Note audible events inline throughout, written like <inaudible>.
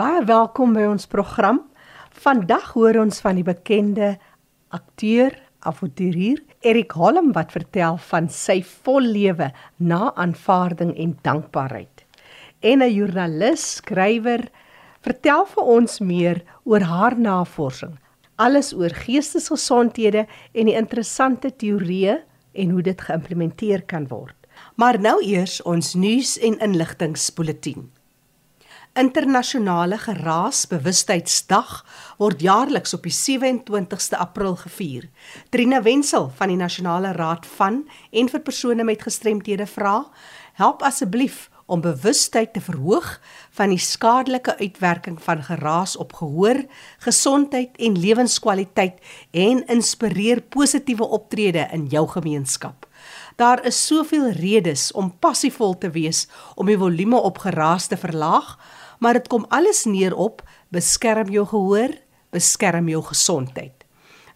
Baie welkom by ons program. Vandag hoor ons van die bekende akteur, avonturier Erik Holm wat vertel van sy vollewe na aanvaarding en dankbaarheid. En 'n joernalis, skrywer, vertel vir ons meer oor haar navorsing, alles oor geestesgesondhede en die interessante teorieë en hoe dit geïmplementeer kan word. Maar nou eers ons nuus en inligtingspoletie. Internasionale Geraasbewustheidsdag word jaarliks op die 27ste April gevier. Trina Wenzel van die Nasionale Raad van en vir persone met gestremthede vra, help asseblief om bewustheid te verhoog van die skadelike uitwerking van geraas op gehoor, gesondheid en lewenskwaliteit en inspireer positiewe optrede in jou gemeenskap. Daar is soveel redes om passievol te wees om die volume op geraas te verlaag maar dit kom alles neer op beskerm jou gehoor, beskerm jou gesondheid.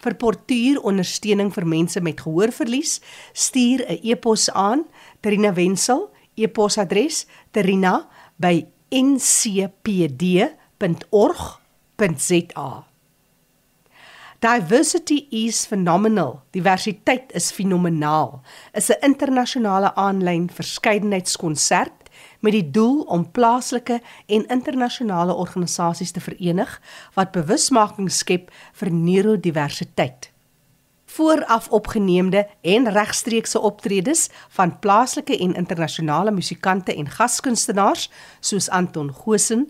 Vir portuier ondersteuning vir mense met gehoorverlies, stuur 'n e-pos aan Trina Wenzel, e-posadres trina@ncpd.org.za. Diversity is phenomenal. Diversiteit is fenomenaal. Is 'n internasionale aanlyn verskeidenheidskonsert met die doel om plaaslike en internasionale organisasies te verenig wat bewusmaking skep vir neurodiversiteit. Vooraf opgeneemde en regstreekse optredes van plaaslike en internasionale musikante en gaskunstenaars soos Anton Gosen,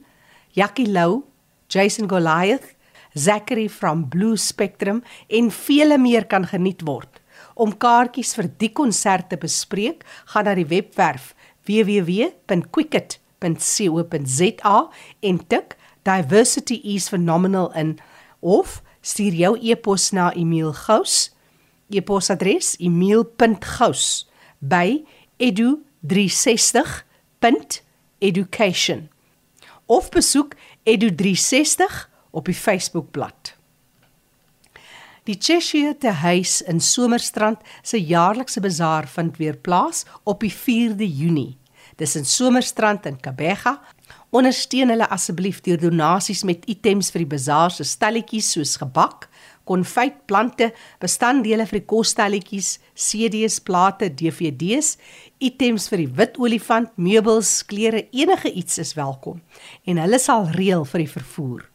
Jackie Lou, Jason Goliath, Zachary from Blue Spectrum en vele meer kan geniet word. Om kaartjies vir die konsert te bespreek, gaan na die webwerf www.quicket.co.za en tik diversity is phenomenal in of stuur jou e-pos na Emil Gous e-posadres emil.gous@edu360.education of besoek edu360 op die Facebookblad Die Cheshire te huis in Somerstrand se jaarlikse bazaar vind weer plaas op die 4de Junie. Dis in Somerstrand in Kabega. Ondersteun hulle asseblief deur donasies met items vir die bazaar se stalletjies soos gebak, konfyt, plante, bestanddele vir die kosstelletjies, CD's, plate, DVD's, items vir die wit olifant, meubels, klere, enige iets is welkom en hulle sal reël vir die vervoer.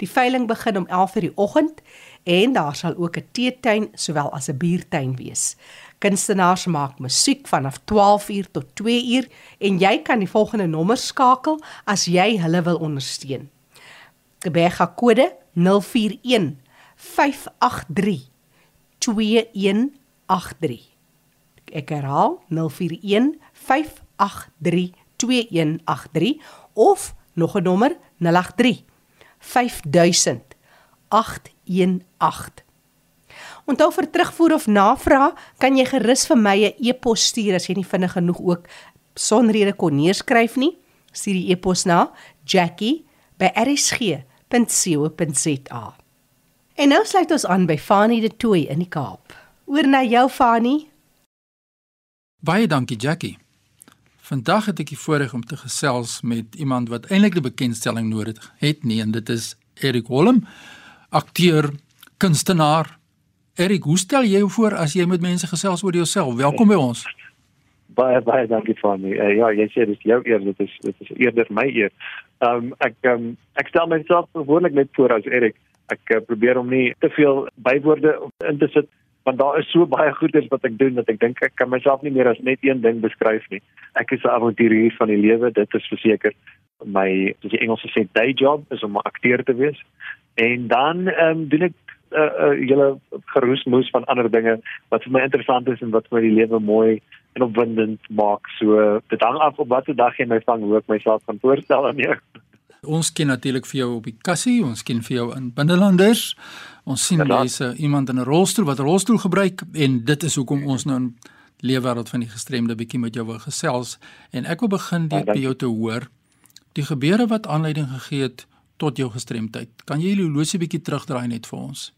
Die veiling begin om 11:00 die oggend en daar sal ook 'n teetuin sowel as 'n biertuin wees. Kunstenaars maak musiek vanaf 12:00 tot 2:00 en jy kan die volgende nommer skakel as jy hulle wil ondersteun. Gebega kode 041 583 2183. Ek herhaal 041 583 2183 of nog 'n nommer 083 5000 818. Onthou vir terugvoer of navraag kan jy gerus vir my 'n e-pos stuur as jy nie vinnig genoeg ook sonrede kon neerskryf nie. Stuur die e-pos na jackie@rsg.co.za. En nou sluit ons aan by Fanie de Tooi in die Kaap. Oor na jou Fanie. Baie dankie Jackie. Vandag het ek die voorreg om te gesels met iemand wat eintlik 'n bekendstelling nodig het nie en dit is Erik Holm akteur, kunstenaar. Erik, hoe stel jy jou voor as jy met mense gesels oor jouself? Welkom by ons. Baie baie dankie vir my. Uh, ja, jy sê dis jou eer, dit is dit is eerder my eer. Ehm um, ek um, ek stel myself gewoonlik net voor as Erik. Ek uh, probeer om nie te veel bywoorde in te sit want daar is so baie goeders wat ek doen dat ek dink ek kan myself nie meer as net een ding beskryf nie. Ek is 'n avonturier van die lewe, dit is verseker. My soos die Engelse sê day job is om 'n akteur te wees. En dan ehm um, doen ek 'n uh, uh, julle geroesmoes van ander dinge wat vir my interessant is en wat vir my die lewe mooi en opwindend maak. So dit hang af op watter dag jy my vang hoe ek myself kan voorstel aan jou. Ons ken natuurlik vir jou op die kassie, ons ken vir jou in binnelanders. Ons sien jy's iemand in 'n rolstoel wat 'n rolstoel gebruik en dit is hoekom ons nou in leefwêreld van die gestremde bietjie met jou wil gesels en ek wil begin deur by jou te hoor die gebeure wat aanleiding gegee het tot jou gestremdheid. Kan jy die horlosie bietjie terugdraai net vir ons?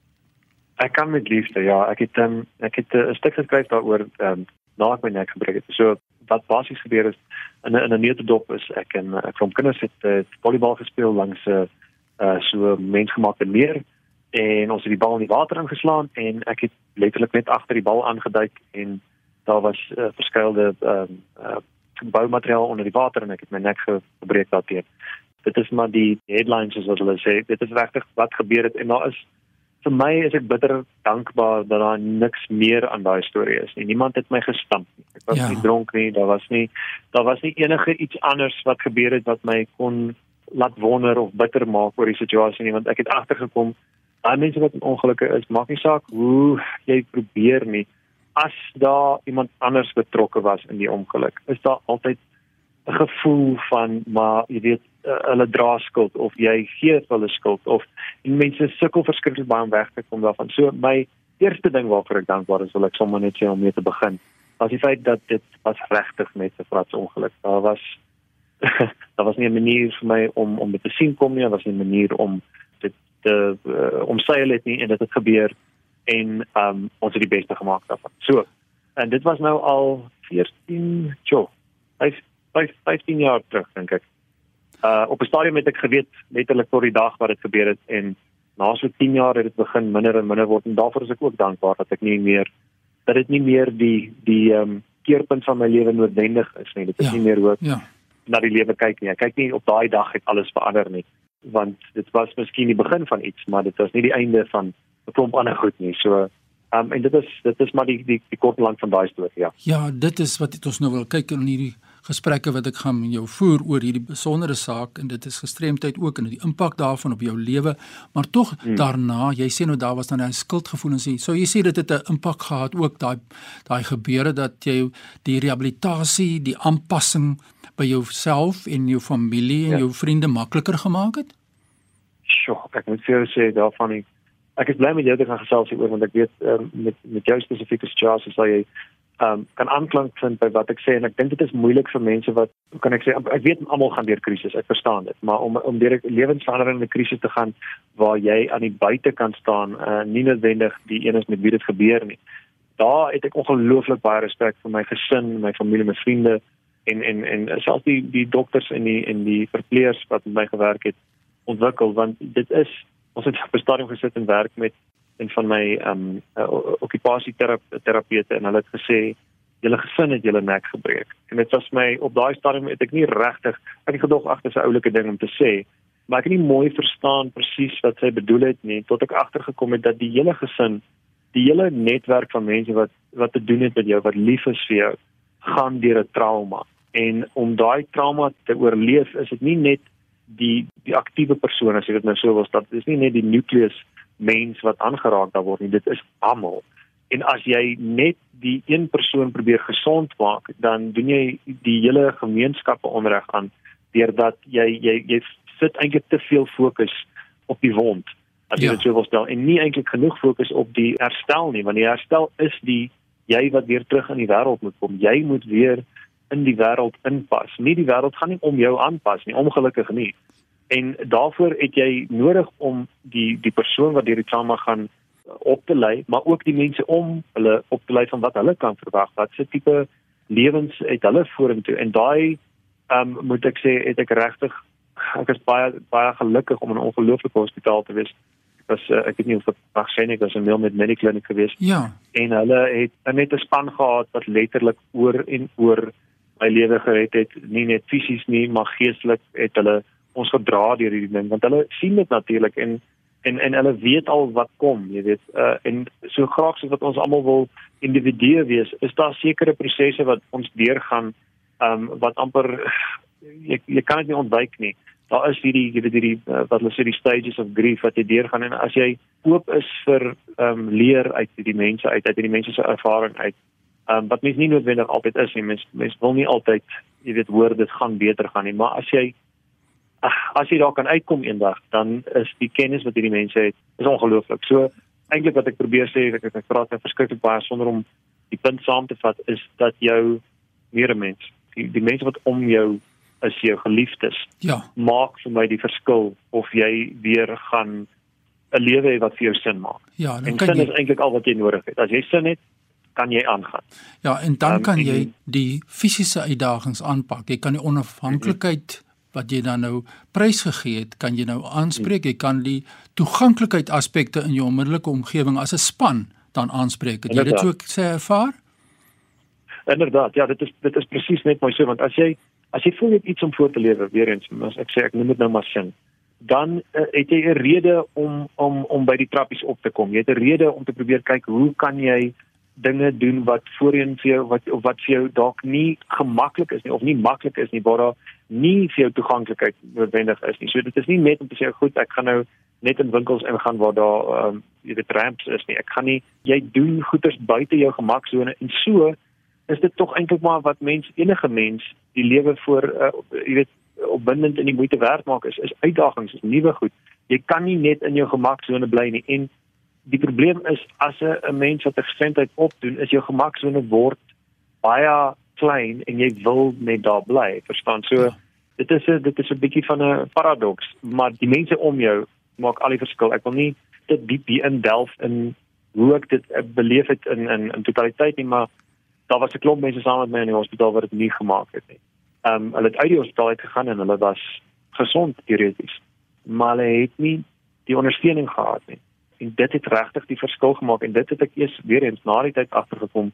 Ek kan met liefde, ja. Ek het um, ek het 'n uh, stuk geskryf daaroor ehm um, na ek my nek gebreek het. So wat basies gebeur is in 'n in 'n neutedop is ek en ek van kinders het, het volleybal gespeel langs 'n uh, so mensgemaakte meer en ons het die bal in die water ingeslaan en ek het letterlik net agter die bal aangeduik en daar was uh, verskeie ehm uh, uh, boumateriaal onder die water en ek het my nek gebreek daarteen. Dit is maar die headlines soos wat hulle sê. Dit is regtig wat gebeur het en daar is vir my is ek bitter dankbaar dat daar niks meer aan daai storie is nie. Niemand het my gestamp nie. Ek was ja. nie dronk nie. Daar was nie daar was nie enige iets anders wat gebeur het wat my kon laat wonder of bitter maak oor die situasie nie want ek het agtergekom daai mense wat in ongelukke is, maak nie saak hoe jy probeer nie. As daar iemand anders betrokke was in die ongeluk, is daar altyd 'n gevoel van maar jy weet uh, hulle dra skuld of jy gee hulle skuld of mense sukkel verskriklik baie om weg te kom daarvan. So my eerste ding waarvoor ek dankbaar is, wil ek sommer net sê om mee te begin. Was die feit dat dit was regtig met 'n frats ongeluk. Daar was <laughs> daar was nie 'n manier vir my om om dit te sien kom nie, daar was nie 'n manier om dit te uh, om seil het nie en dit het gebeur en um ons het die beste gemaak daarvan. So en dit was nou al 14, jo, 15 jaar terug dink ek uh op 'n stadium het ek geweet letterlik tot die dag wat dit gebeur het en na so 10 jaar het dit begin minder en minder word en daarvoor is ek ook dankbaar dat ek nie meer dat dit nie meer die die ehm um, keerpunt van my lewe noodwendig is nie dit is ja, nie meer hoe ja. na die lewe kyk nie ek kyk nie op daai dag het alles verander nie want dit was miskien die begin van iets maar dit was nie die einde van 'n klomp ander goed nie so Um, en dit is dit is maar die die, die kort lank van daai storie ja. Ja, dit is wat ons nou wil kyk in hierdie gesprekke wat ek gaan met jou voer oor hierdie besondere saak en dit is gestremdheid ook en die impak daarvan op jou lewe, maar tog hmm. daarna, jy sê nou daar was dan 'n skuldgevoelens hier. So jy sê dit het 'n impak gehad ook daai daai gebeure dat jy die rehabilitasie, die aanpassing by jouself en jou familie en ja. jou vriende makliker gemaak het? Sjoe, ek moet vir jou sê daarvan ek ek is bly met jou te gaan gesels hieroor want ek weet um, met met jou spesifieke situasie sal jy um, kan aanklank vind by wat ek sê en ek dink dit is moeilik vir mense wat kan ek sê ek weet almal gaan deur krisis ek verstaan dit maar om om deur 'n lewensveranderende krisis te gaan waar jy aan die buitekant staan uh, nie noodwendig die een is met wie dit gebeur nie. Daar het ek ongelooflik baie respek vir my gesin my familie my vriende en en en selfs die die dokters en die en die verpleegers wat met my gewerk het ontwikkel want dit is ons het op 'n stadium gesit en werk met en van my ehm um, uh, okupasieterapeute en hulle het gesê julle gesin het julle nek gebreek. En dit was my op daai stadium het ek nie regtig ek het gedog agter 'n oulike ding om te sê, maar ek het nie mooi verstaan presies wat sy bedoel het nie tot ek agtergekom het dat die hele gesin, die hele netwerk van mense wat wat te doen het met jou, wat lief is vir jou, gaan deur 'n trauma. En om daai trauma te oorleef, is dit nie net die die aktiewe persoon as jy dit nou so wil stel, dit is nie net die nukleus mens wat aangeraak daar word nie. Dit is almal. En as jy net die een persoon probeer gesond maak dan doen jy die hele gemeenskappe onreg aan deurdat jy jy jy sit eintlik te veel fokus op die wond as jy ja. dit wil stel en nie eintlik genoeg fokus op die herstel nie want die herstel is die jy wat weer terug in die wêreld moet kom. Jy moet weer in die wêreld inpas. Nie die wêreld gaan nie om jou aanpas nie ongelukkig nie en daarvoor het jy nodig om die die persoon wat deur die trauma gaan op te lei, maar ook die mense om hulle op te lei van wat hulle kan verwag, wat se tipe lewens het hulle vorentoe en daai ehm um, moet ek sê het ek regtig ek is baie baie gelukkig om in 'n ongelooflike hospitaal te wees. Ek was uh, ek weet nie of dit waarskynlik was 'n Milmed Medical Clinic geweest. Ja. En hulle het net 'n span gehad wat letterlik oor en oor my lewe gered het, nie net fisies nie, maar geestelik het hulle ons gedra deur hierdie ding want hulle sien dit natuurlik en en en hulle weet al wat kom jy weet uh, en so graag soos wat ons almal wil individue wees is daar sekere prosesse wat ons deurgaan um, wat amper jy, jy kan dit nie ontwyk nie. Daar is hierdie jy weet hierdie uh, wat hulle sê die stages of grief wat jy deurgaan en as jy oop is vir um, leer uit die mense uit uit die mense se ervaring uit um, wat mens nie noodwendig altyd is nie. Mens mens wil nie altyd jy weet hoor dit gaan beter gaan nie maar as jy as jy daar kan uitkom eendag, dan is die kennis wat hierdie mense het, is ongelooflik. So eintlik wat ek probeer sê, ek ek praat net verskriklik baie sonder om die punt saam te vat is dat jou medemens, die, die mense wat om jou is jou geliefdes. Ja. Maak vir my die verskil of jy weer gaan 'n lewe hê wat vir jou sin maak. Ja, en sin jy... is eintlik al wat jy nodig het. As jy sin het, kan jy aangaan. Ja, en dan um, kan jy die fisiese uitdagings aanpak. Jy kan die onafhanklikheid wat jy dan nou prysgegee het, kan jy nou aanspreek. Jy kan die toeganklikheid aspekte in jou onmiddellike omgewing as 'n span dan aanspreek. Het jy dit ook sê ervaar? Inderdaad, ja, dit is dit is presies net mooi so want as jy as jy voel jy het iets om voor te lewe weer eens, as ek sê ek noem dit nou maar sin, dan uh, het jy 'n rede om om om by die trappies op te kom. Jy het 'n rede om te probeer kyk hoe kan jy dinge doen wat voorheen vir jou wat wat vir jou dalk nie gemaklik is nie of nie maklik is nie waar daar nie vir jou toeganklikheid noodwendig is nie. So dit is nie net om te sê goed, ek gaan nou net in winkels ingaan waar daar ehm um, jy weet ramps is nie. Ek gaan nie jy doen goeders buite jou gemaksone en so is dit tog eintlik maar wat mens enige mens die lewe voor uh, jy weet opwindend in die moeite werd maak is is uitdagings, is nuwe goed. Jy kan nie net in jou gemaksone bly nie en die probleem is as 'n mens wat 'n gestremdheid opdoen, is jou gemaksone word baie klein en jy wil net daar bly, verstaan? So ja. dit is 'n dit is 'n bietjie van 'n paradoks, maar die mense om jou maak al die verskil. Ek wil nie te diep hier in delf in hoe ek dit beleef het in in in totaliteit nie, maar daar was 'n klomp mense saam met my in die hospitaal wat dit nie gemaak het nie. Ehm um, hulle het uit die hospitaal uit gegaan en hulle was gesond teoreties, maar hulle het nie die ondersteuning gehad nie. En dit het regtig die verskil gemaak en dit het ek eers weer eens na die tyd agtergekom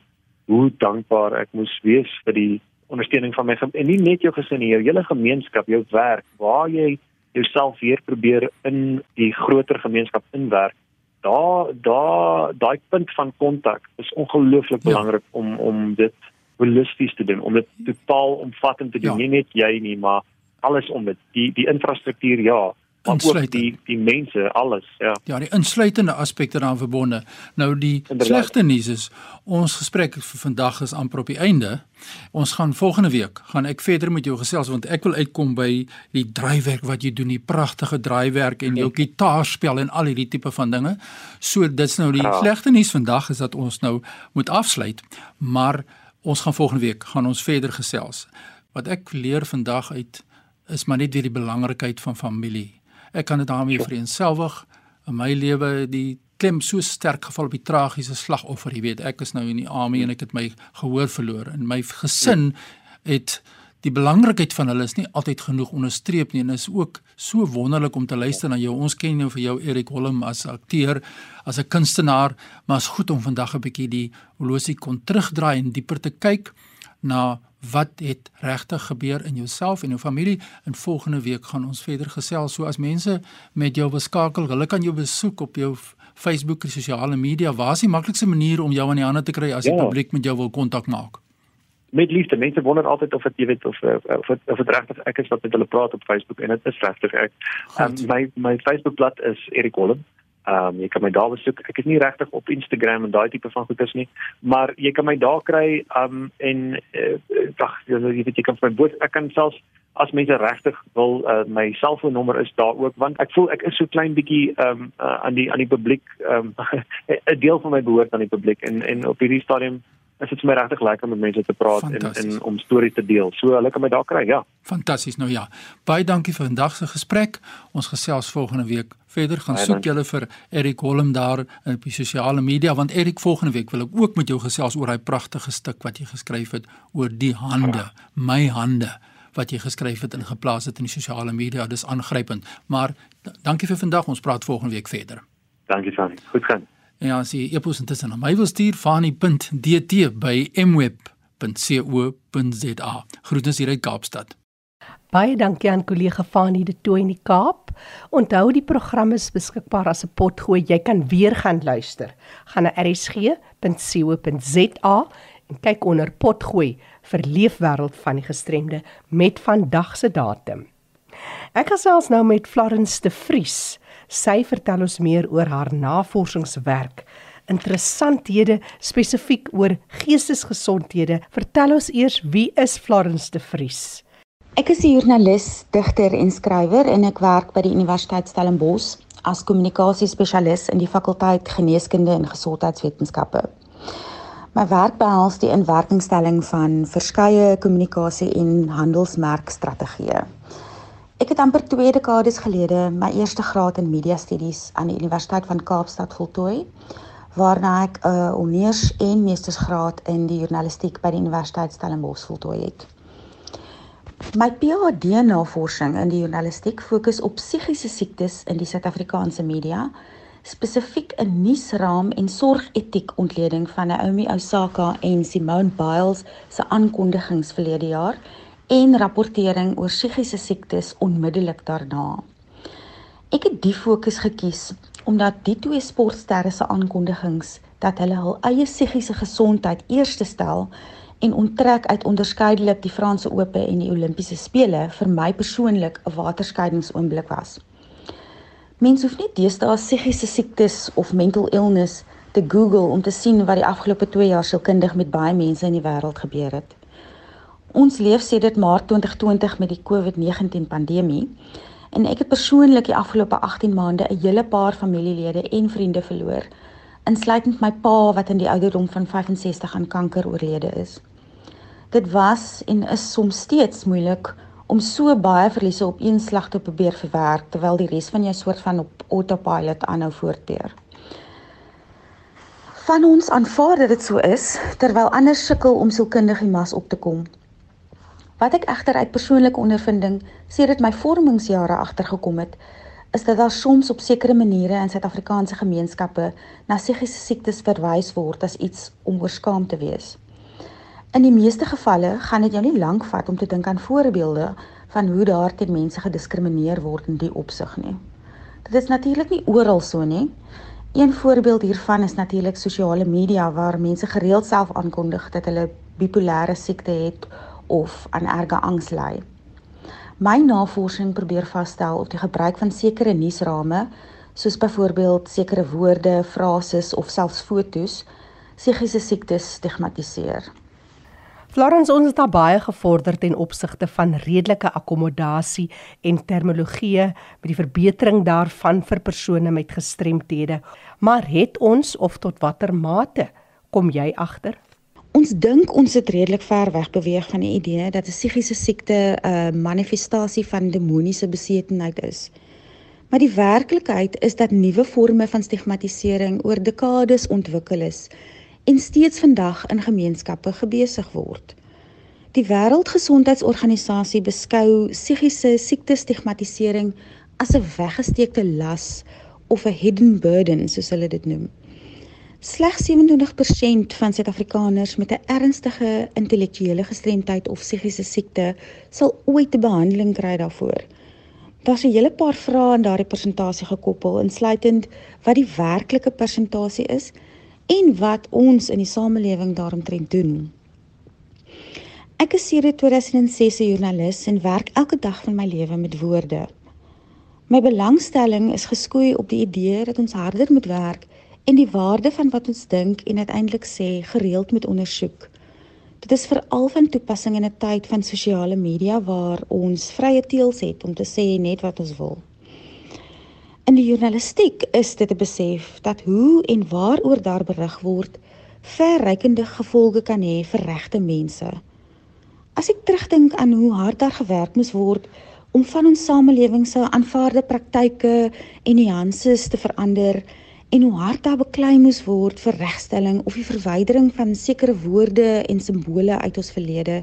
hoe dankbaar ek moes wees vir die ondersteuning van my en nie net jou gesin nie, jou hele gemeenskap, jou werk, waar jy jouself weer probeer in die groter gemeenskap inwerk daar daar daai punt van kontak is ongelooflik ja. belangrik om om dit holisties te doen om dit totaal omvattend te doen ja. nie net jy nie maar alles om dit die die infrastruktuur ja ook die die mense alles ja. Ja die insluitende aspekte daaraan verbonde. Nou die slegte nuus is ons gesprek vir vandag is amper op die einde. Ons gaan volgende week gaan ek verder met jou gesels want ek wil uitkom by die draaiwerk wat jy doen die pragtige draaiwerk en jou gitaarspel en al hierdie tipe van dinge. So dit's nou die ja. slegte nuus vandag is dat ons nou moet afsluit maar ons gaan volgende week gaan ons verder gesels. Wat ek leer vandag uit is maar net weer die belangrikheid van familie Ek kan dit daarmee vereenselwig. In my lewe die klem so sterk geval op die tragiese slagoffer, jy weet, ek is nou in die army en ek het my gehoor verloor. En my gesin het die belangrikheid van hulle is nie altyd genoeg onderstreep nie. En is ook so wonderlik om te luister na jou. Ons ken jou vir jou Erik Holm as akteur, as 'n kunstenaar, maar is goed om vandag 'n bietjie die holosie kon terugdraai en dieper te kyk na wat het regtig gebeur in jouself en jou familie. In volgende week gaan ons verder gesels. So as mense met jou beskakel, hulle kan jou besoek op jou Facebook en sosiale media. Waar is die maklikste manier om jou aan die hande te kry as die ja. publiek met jou wil kontak maak? Met liefde. Mense wonder altyd of dit jy weet of of of, of dit regtig ek is wat met hulle praat op Facebook en dit is regtig ek. Um, my my Facebookblad is Erik Holm. Ehm um, jy kan my daar besoek. Ek is nie regtig op Instagram en daai tipe van goeders nie, maar jy kan my daar kry ehm um, en dag uh, jy weet jy kan my boot ek kan selfs as mense regtig wil uh, my selfoonnommer is daar ook want ek voel ek is so klein bietjie ehm um, uh, aan die aan die publiek ehm um, <laughs> 'n deel van my behoort aan die publiek en en op hierdie stadium is dit vir my regtig lekker om met mense te praat en en om stories te deel. So hulle kan my daar kry, ja. Fantasties. Nou ja. Baie dankie vir vandag se gesprek. Ons gesels volgende week verder. Gaan soek julle vir Erik Holm daar op die sosiale media want Erik volgende week wil ek ook met jou gesels oor hy pragtige stuk wat jy geskryf het oor die hande, my hande wat jy geskryf het en geplaas het in die sosiale media. Dis aangrypend. Maar dankie vir vandag. Ons praat volgende week verder. Dankie Fanny. Goed gaan. Ja, as jy e-pos intussen aan my wil stuur, fani.dt by mweb.co.za. Groetens hier uit Kaapstad. Baie dankie aan kollega Fani de Tooi in die Kaap. Onthou die program is beskikbaar as 'n potgooi. Jy kan weer gaan luister. Gaan na rsg.co.za en kyk onder potgooi vir leefwêreld van die gestremde met vandag se datum. Ek gesels nou met Florence de Vries. Sy vertel ons meer oor haar navorsingswerk. Interessanthede spesifiek oor geestesgesondhede. Vertel ons eers wie is Florence de Vries? Ek is 'n joernalis, digter en skrywer en ek werk by die Universiteit Stellenbosch as kommunikasiespesialis in die fakulteit Geneeskunde en Gesondheidswetenskappe. My werk behels die inwerkingstelling van verskeie kommunikasie en handelsmerkstrategieë. Ek het amper 2 dekades gelede my eerste graad in media studies aan die Universiteit van Kaapstad voltooi waarna ek 'n uh, honeurs- en meestersgraad in die journalistiek by die Universiteit Stellenbosch voltooi het. My PhD-navorsing in die journalistiek fokus op psigiese siektes in die Suid-Afrikaanse media, spesifiek 'n nuusraam en sorgetiek ontleding van Naomi Osaka en Simone Biles se aankondigings verlede jaar en rapportering oor psigiese siektes onmiddellik daarna. Ek het die fokus gekies omdat die twee sportsterre se aankondigings dat hulle hul eie psigiese gesondheid eerste stel en onttrek uit onderskeidelik die Franse Ope en die Olimpiese spele vir my persoonlik 'n waterskeidingsoomblik was. Mense hoef nie deesdae psigiese siektes of mental illness te Google om te sien wat die afgelope 2 jaar sielkundig met baie mense in die wêreld gebeur het. Ons leef sedert Maart 2020 met die COVID-19 pandemie en ek het persoonlik die afgelope 18 maande 'n hele paar familielede en vriende verloor, insluitend my pa wat in die ouderdom van 65 aan kanker oorlede is. Dit was en is soms steeds moeilik om so baie verliese op een slag te probeer verwerk terwyl die res van jou soort van op autopilot aanhou voortbeer. Van ons aanvaar dat dit so is terwyl ander sukkel om sielkundige mas op te kom. Wat ek egter uit persoonlike ondervinding sedert my vormingsjare agtergekom het, is dat daar soms op sekere maniere in Suid-Afrikaanse gemeenskappe na psigiese siektes verwys word as iets om oorskaam te wees. In die meeste gevalle gaan dit jou nie lank vat om te dink aan voorbeelde van hoe daar teen mense gediskrimineer word in die opsig nie. Dit is natuurlik nie oral so nie. Een voorbeeld hiervan is natuurlik sosiale media waar mense gereeld self aankondig dat hulle bipolêre siekte het of aan erge angs ly. My navorsing probeer vasstel of die gebruik van sekere nuusrame, soos byvoorbeeld sekere woorde, frases of selfs fotos, psigiese siektes stigmatiseer. Florence ons het baie gevorder ten opsigte van redelike akkommodasie en terminologie met die verbetering daarvan vir persone met gestremthede. Maar het ons of tot watter mate kom jy agter? Ons dink ons het redelik ver weg beweeg van die idee dat 'n psigiese siekte 'n manifestasie van demoniese besetenheid is. Maar die werklikheid is dat nuwe forme van stigmatisering oor dekades ontwikkel is en steeds vandag in gemeenskappe gebesig word. Die Wêreldgesondheidsorganisasie beskou psigiese siekte stigmatisering as 'n weggesteekte las of 'n hidden burden soos hulle dit noem. Slegs 27% van Suid-Afrikaners met 'n ernstige intellektuele gestremdheid of psigiese siekte sal ooit 'n behandeling kry daarvoor. Daar's 'n hele paar vrae aan daardie persentasie gekoppel, insluitend wat die werklike persentasie is en wat ons in die samelewing daaromtrent doen. Ek is sedert 2006 'n joernalis en werk elke dag van my lewe met woorde. My belangstelling is geskoei op die idee dat ons harder moet werk en die waarde van wat ons dink en uiteindelik sê gereeld moet ondersoek. Dit is veral van toepassing in 'n tyd van sosiale media waar ons vrye teels het om te sê net wat ons wil. In die journalistiek is dit 'n besef dat hoe en waaroor daar berig word verrykende gevolge kan hê vir regte mense. As ek terugdink aan hoe hard daar gewerk moes word om van ons samelewing se aanvaarde praktyke en nuances te verander, en hoe hard daar beklei moes word vir regstelling of die verwydering van sekere woorde en simbole uit ons verlede.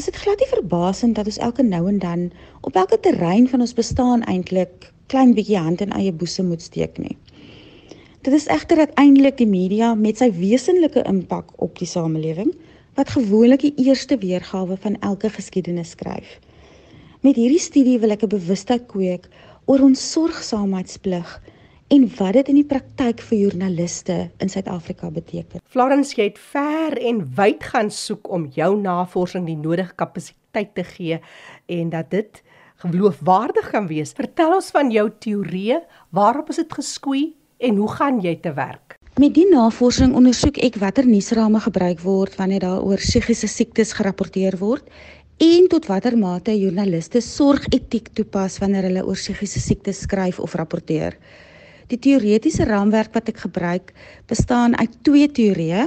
Is dit glad nie verbasend dat ons elke nou en dan op elke terrein van ons bestaan eintlik klein bietjie hand in eie boesem moet steek nie. Dit is egter uiteindelik die media met sy wesenlike impak op die samelewing wat gewoonlik die eerste weergawe van elke geskiedenis skryf. Met hierdie studie wil ek 'n bewustheid kweek oor ons sorgsaamheidsplig en wat dit in die praktyk vir joernaliste in Suid-Afrika beteken. Florence, jy het ver en wyd gaan soek om jou navorsing die nodige kapasiteit te gee en dat dit geloofwaardig kan wees. Vertel ons van jou teorieë, waarop is dit geskoei en hoe gaan jy te werk? Met die navorsing ondersoek ek watter nuusrame gebruik word wanneer daar oor psigiese siektes gerapporteer word en tot watter mate joernaliste sorgetiek toepas wanneer hulle oor psigiese siektes skryf of rapporteer. Die teoretiese raamwerk wat ek gebruik, bestaan uit twee teorieë.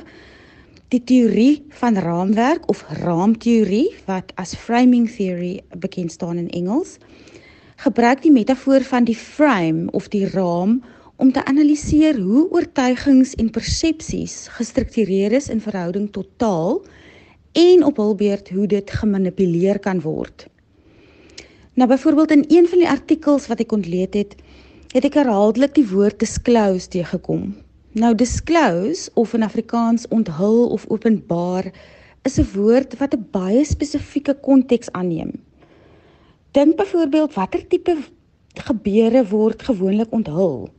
Die teorie van raamwerk of raamteorie wat as framing theory bekend staan in Engels, gebruik die metafoor van die frame of die raam om te analiseer hoe oortuigings en persepsies gestruktureer is in verhouding tot taal en op hul beurt hoe dit gemanipuleer kan word. Nou byvoorbeeld in een van die artikels wat ek ontleed het, het ek herhaaldelik die woord disclose teëgekom. Nou disclose of in Afrikaans onthul of openbaar is 'n woord wat 'n baie spesifieke konteks aanneem. Dink byvoorbeeld watter tipe gebeure word gewoonlik onthul?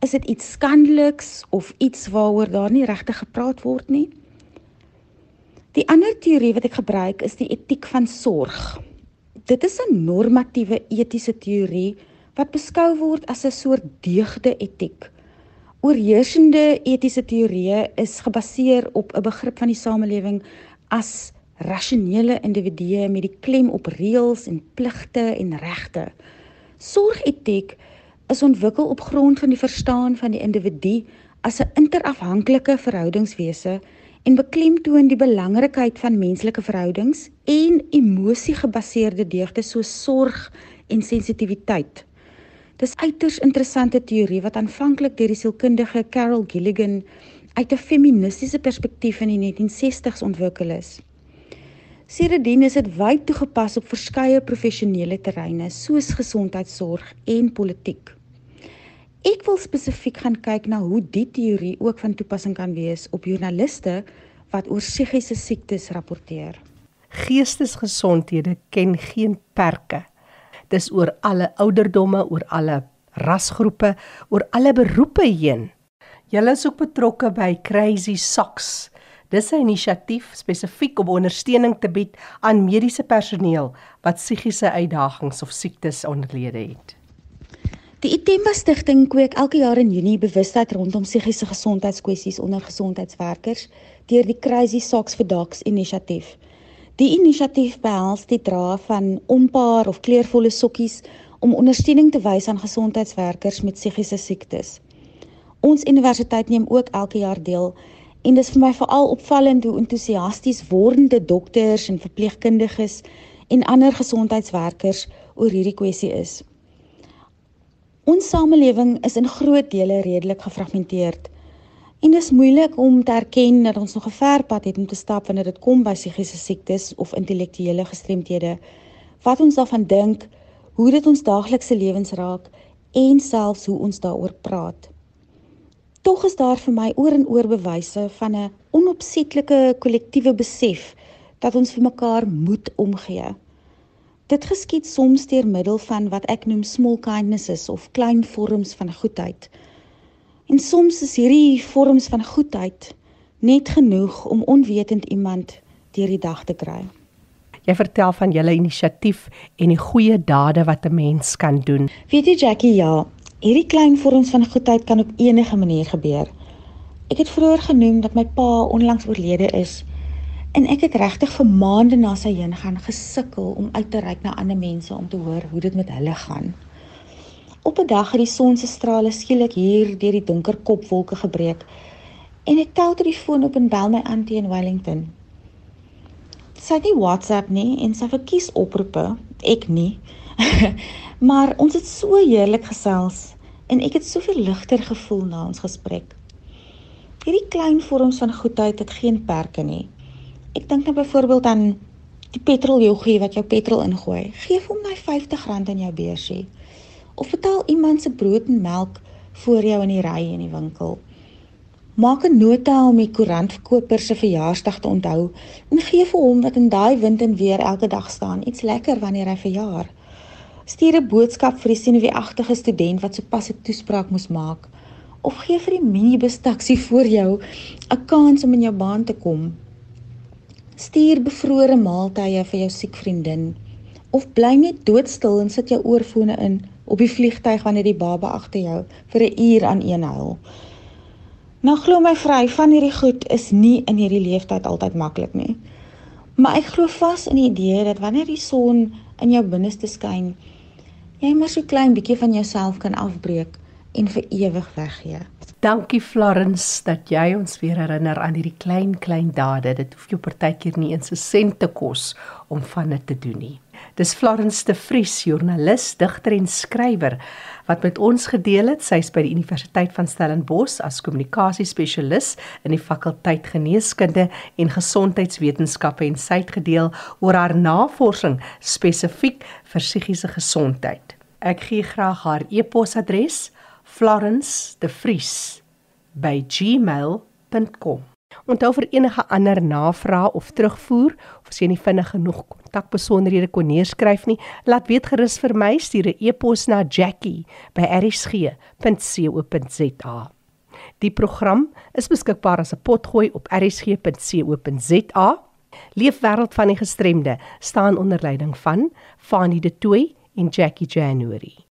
Is dit iets skandeliks of iets waaroor daar nie regtig gepraat word nie? Die ander teorie wat ek gebruik is die etiek van sorg. Dit is 'n normatiewe etiese teorie wat beskou word as 'n soort deugde etiek. Oorheersende etiese teorieë is gebaseer op 'n begrip van die samelewing as rasionele individue met die klem op reëls en pligte en regte. Sorgetiek is ontwikkel op grond van die verstaan van die individu as 'n interafhanklike verhoudingswese en beklemtoon die belangrikheid van menslike verhoudings en emosiegebaseerde deugdes soos sorg en sensitiwiteit. Dis uiters interessante teorie wat aanvanklik deur die sielkundige Carol Gilligan uit 'n feministiese perspektief in die 1960s ontwikkel is. Sedertdien is dit wyd toegepas op verskeie professionele terreine soos gesondheidsorg en politiek. Ek wil spesifiek gaan kyk na hoe die teorie ook van toepassing kan wees op joernaliste wat oor psigiese siektes rapporteer. Geestesgesondhede ken geen perke. Dis oor alle ouderdomme, oor alle rasgroepe, oor alle beroepe heen. Julle is ook betrokke by Crazy Socks. Dis 'n inisiatief spesifiek om ondersteuning te bied aan mediese personeel wat psigiese uitdagings of siektes onderlede het. Die Itemba Stichting kweek elke jaar in Junie bewustheid rondom psigiese gesondheidskwessies onder gesondheidswerkers deur die Crazy Socks for Dogs inisiatief. Die inisiatief behels die dra van onpaar of kleurvolle sokkies om ondersteuning te wys aan gesondheidswerkers met psigiese siektes. Ons universiteit neem ook elke jaar deel en dis vir my veral opvallend hoe entoesiasties wordende dokters en verpleegkundiges en ander gesondheidswerkers oor hierdie kwessie is. Ons samelewing is in groot dele redelik gefragmenteerd. En dit is moeilik om te erken dat ons nog 'n ver pad het om te stap wanneer dit kom by psigiese siektes of intellektuele gestremthede. Wat ons daarvan dink, hoe dit ons daaglikse lewens raak en selfs hoe ons daaroor praat. Tog is daar vir my oor en oor bewyse van 'n onopsetlike kollektiewe besef dat ons vir mekaar moet omgee. Dit geskied soms deur middel van wat ek noem small kindnesses of klein vorms van goedheid. En soms is hierdie vorms van goedheid net genoeg om onwetend iemand deur die dag te kry. Jy vertel van julle inisiatief en die goeie dade wat 'n mens kan doen. Weet jy Jackie, ja, hierdie klein vorms van goedheid kan op enige manier gebeur. Ek het vroeër genoem dat my pa onlangs oorlede is En ek het regtig vir maande na sy heen gaan gesukkel om uit te reik na ander mense om te hoor hoe dit met hulle gaan. Op 'n dag het die son se strale skielik hier deur die donker kopwolke gebreek en ek tel ter die foon op en bel my auntie in Wellington. Sy het nie WhatsApp nie en sy verkies oproepe, ek nie. <laughs> maar ons het so heerlik gesels en ek het soveel ligter gevoel na ons gesprek. Hierdie klein vorms van goedheid het geen perke nie. Ek dink nou byvoorbeeld aan die petroljoggie wat jou petrol ingooi. Geef hom daai R50 in jou beursie. Of betaal iemand se brood en melk voor jou in die ry in die winkel. Maak 'n nota om die koerantverkoper se verjaarsdag te onthou en gee vir hom wat in daai wind en weer elke dag staan iets lekker wanneer hy verjaar. Stuur 'n boodskap vir die senuweeagtige student wat sopas 'n toespraak moes maak of gee vir die minibus taxi voor jou 'n kans om in jou baan te kom Stuur bevrore maaltye vir jou siek vriendin of bly net doodstil en sit jou oorfone in op die vliegtyg wanneer die baba agter jou vir 'n uur aan een huil. Nou glo my vry van hierdie goed is nie in hierdie leeftyd altyd maklik nie. Maar ek glo vas in die idee dat wanneer die son in jou binneste skyn, jy maar so klein bietjie van jouself kan afbreek en vir ewig weggee. Dankie Florence dat jy ons weer herinner aan hierdie klein klein dade. Dit hoef jou partykeer nie eens 'n sent te kos om van dit te doen nie. Dis Florence de Vries, joernalis, digter en skrywer wat met ons gedeel het. Sy's by die Universiteit van Stellenbosch as kommunikasiespesialis in die fakulteit Geneeskunde en Gesondheidswetenskappe en sy het gedeel oor haar navorsing spesifiek vir psigiese gesondheid. Ek gee graag haar e-posadres florence.devries@gmail.com. Onthou vir enige ander navrae of terugvoer of as jy nie vinnig genoeg kontakbesonderhede kon neerskryf nie, laat weet gerus vir my stuur 'n e-pos na jackie@rsg.co.za. Die program is beskikbaar as 'n potgooi op rsg.co.za. Leefwêreld van die gestremde staan onder leiding van Fanie De Tooy en Jackie January.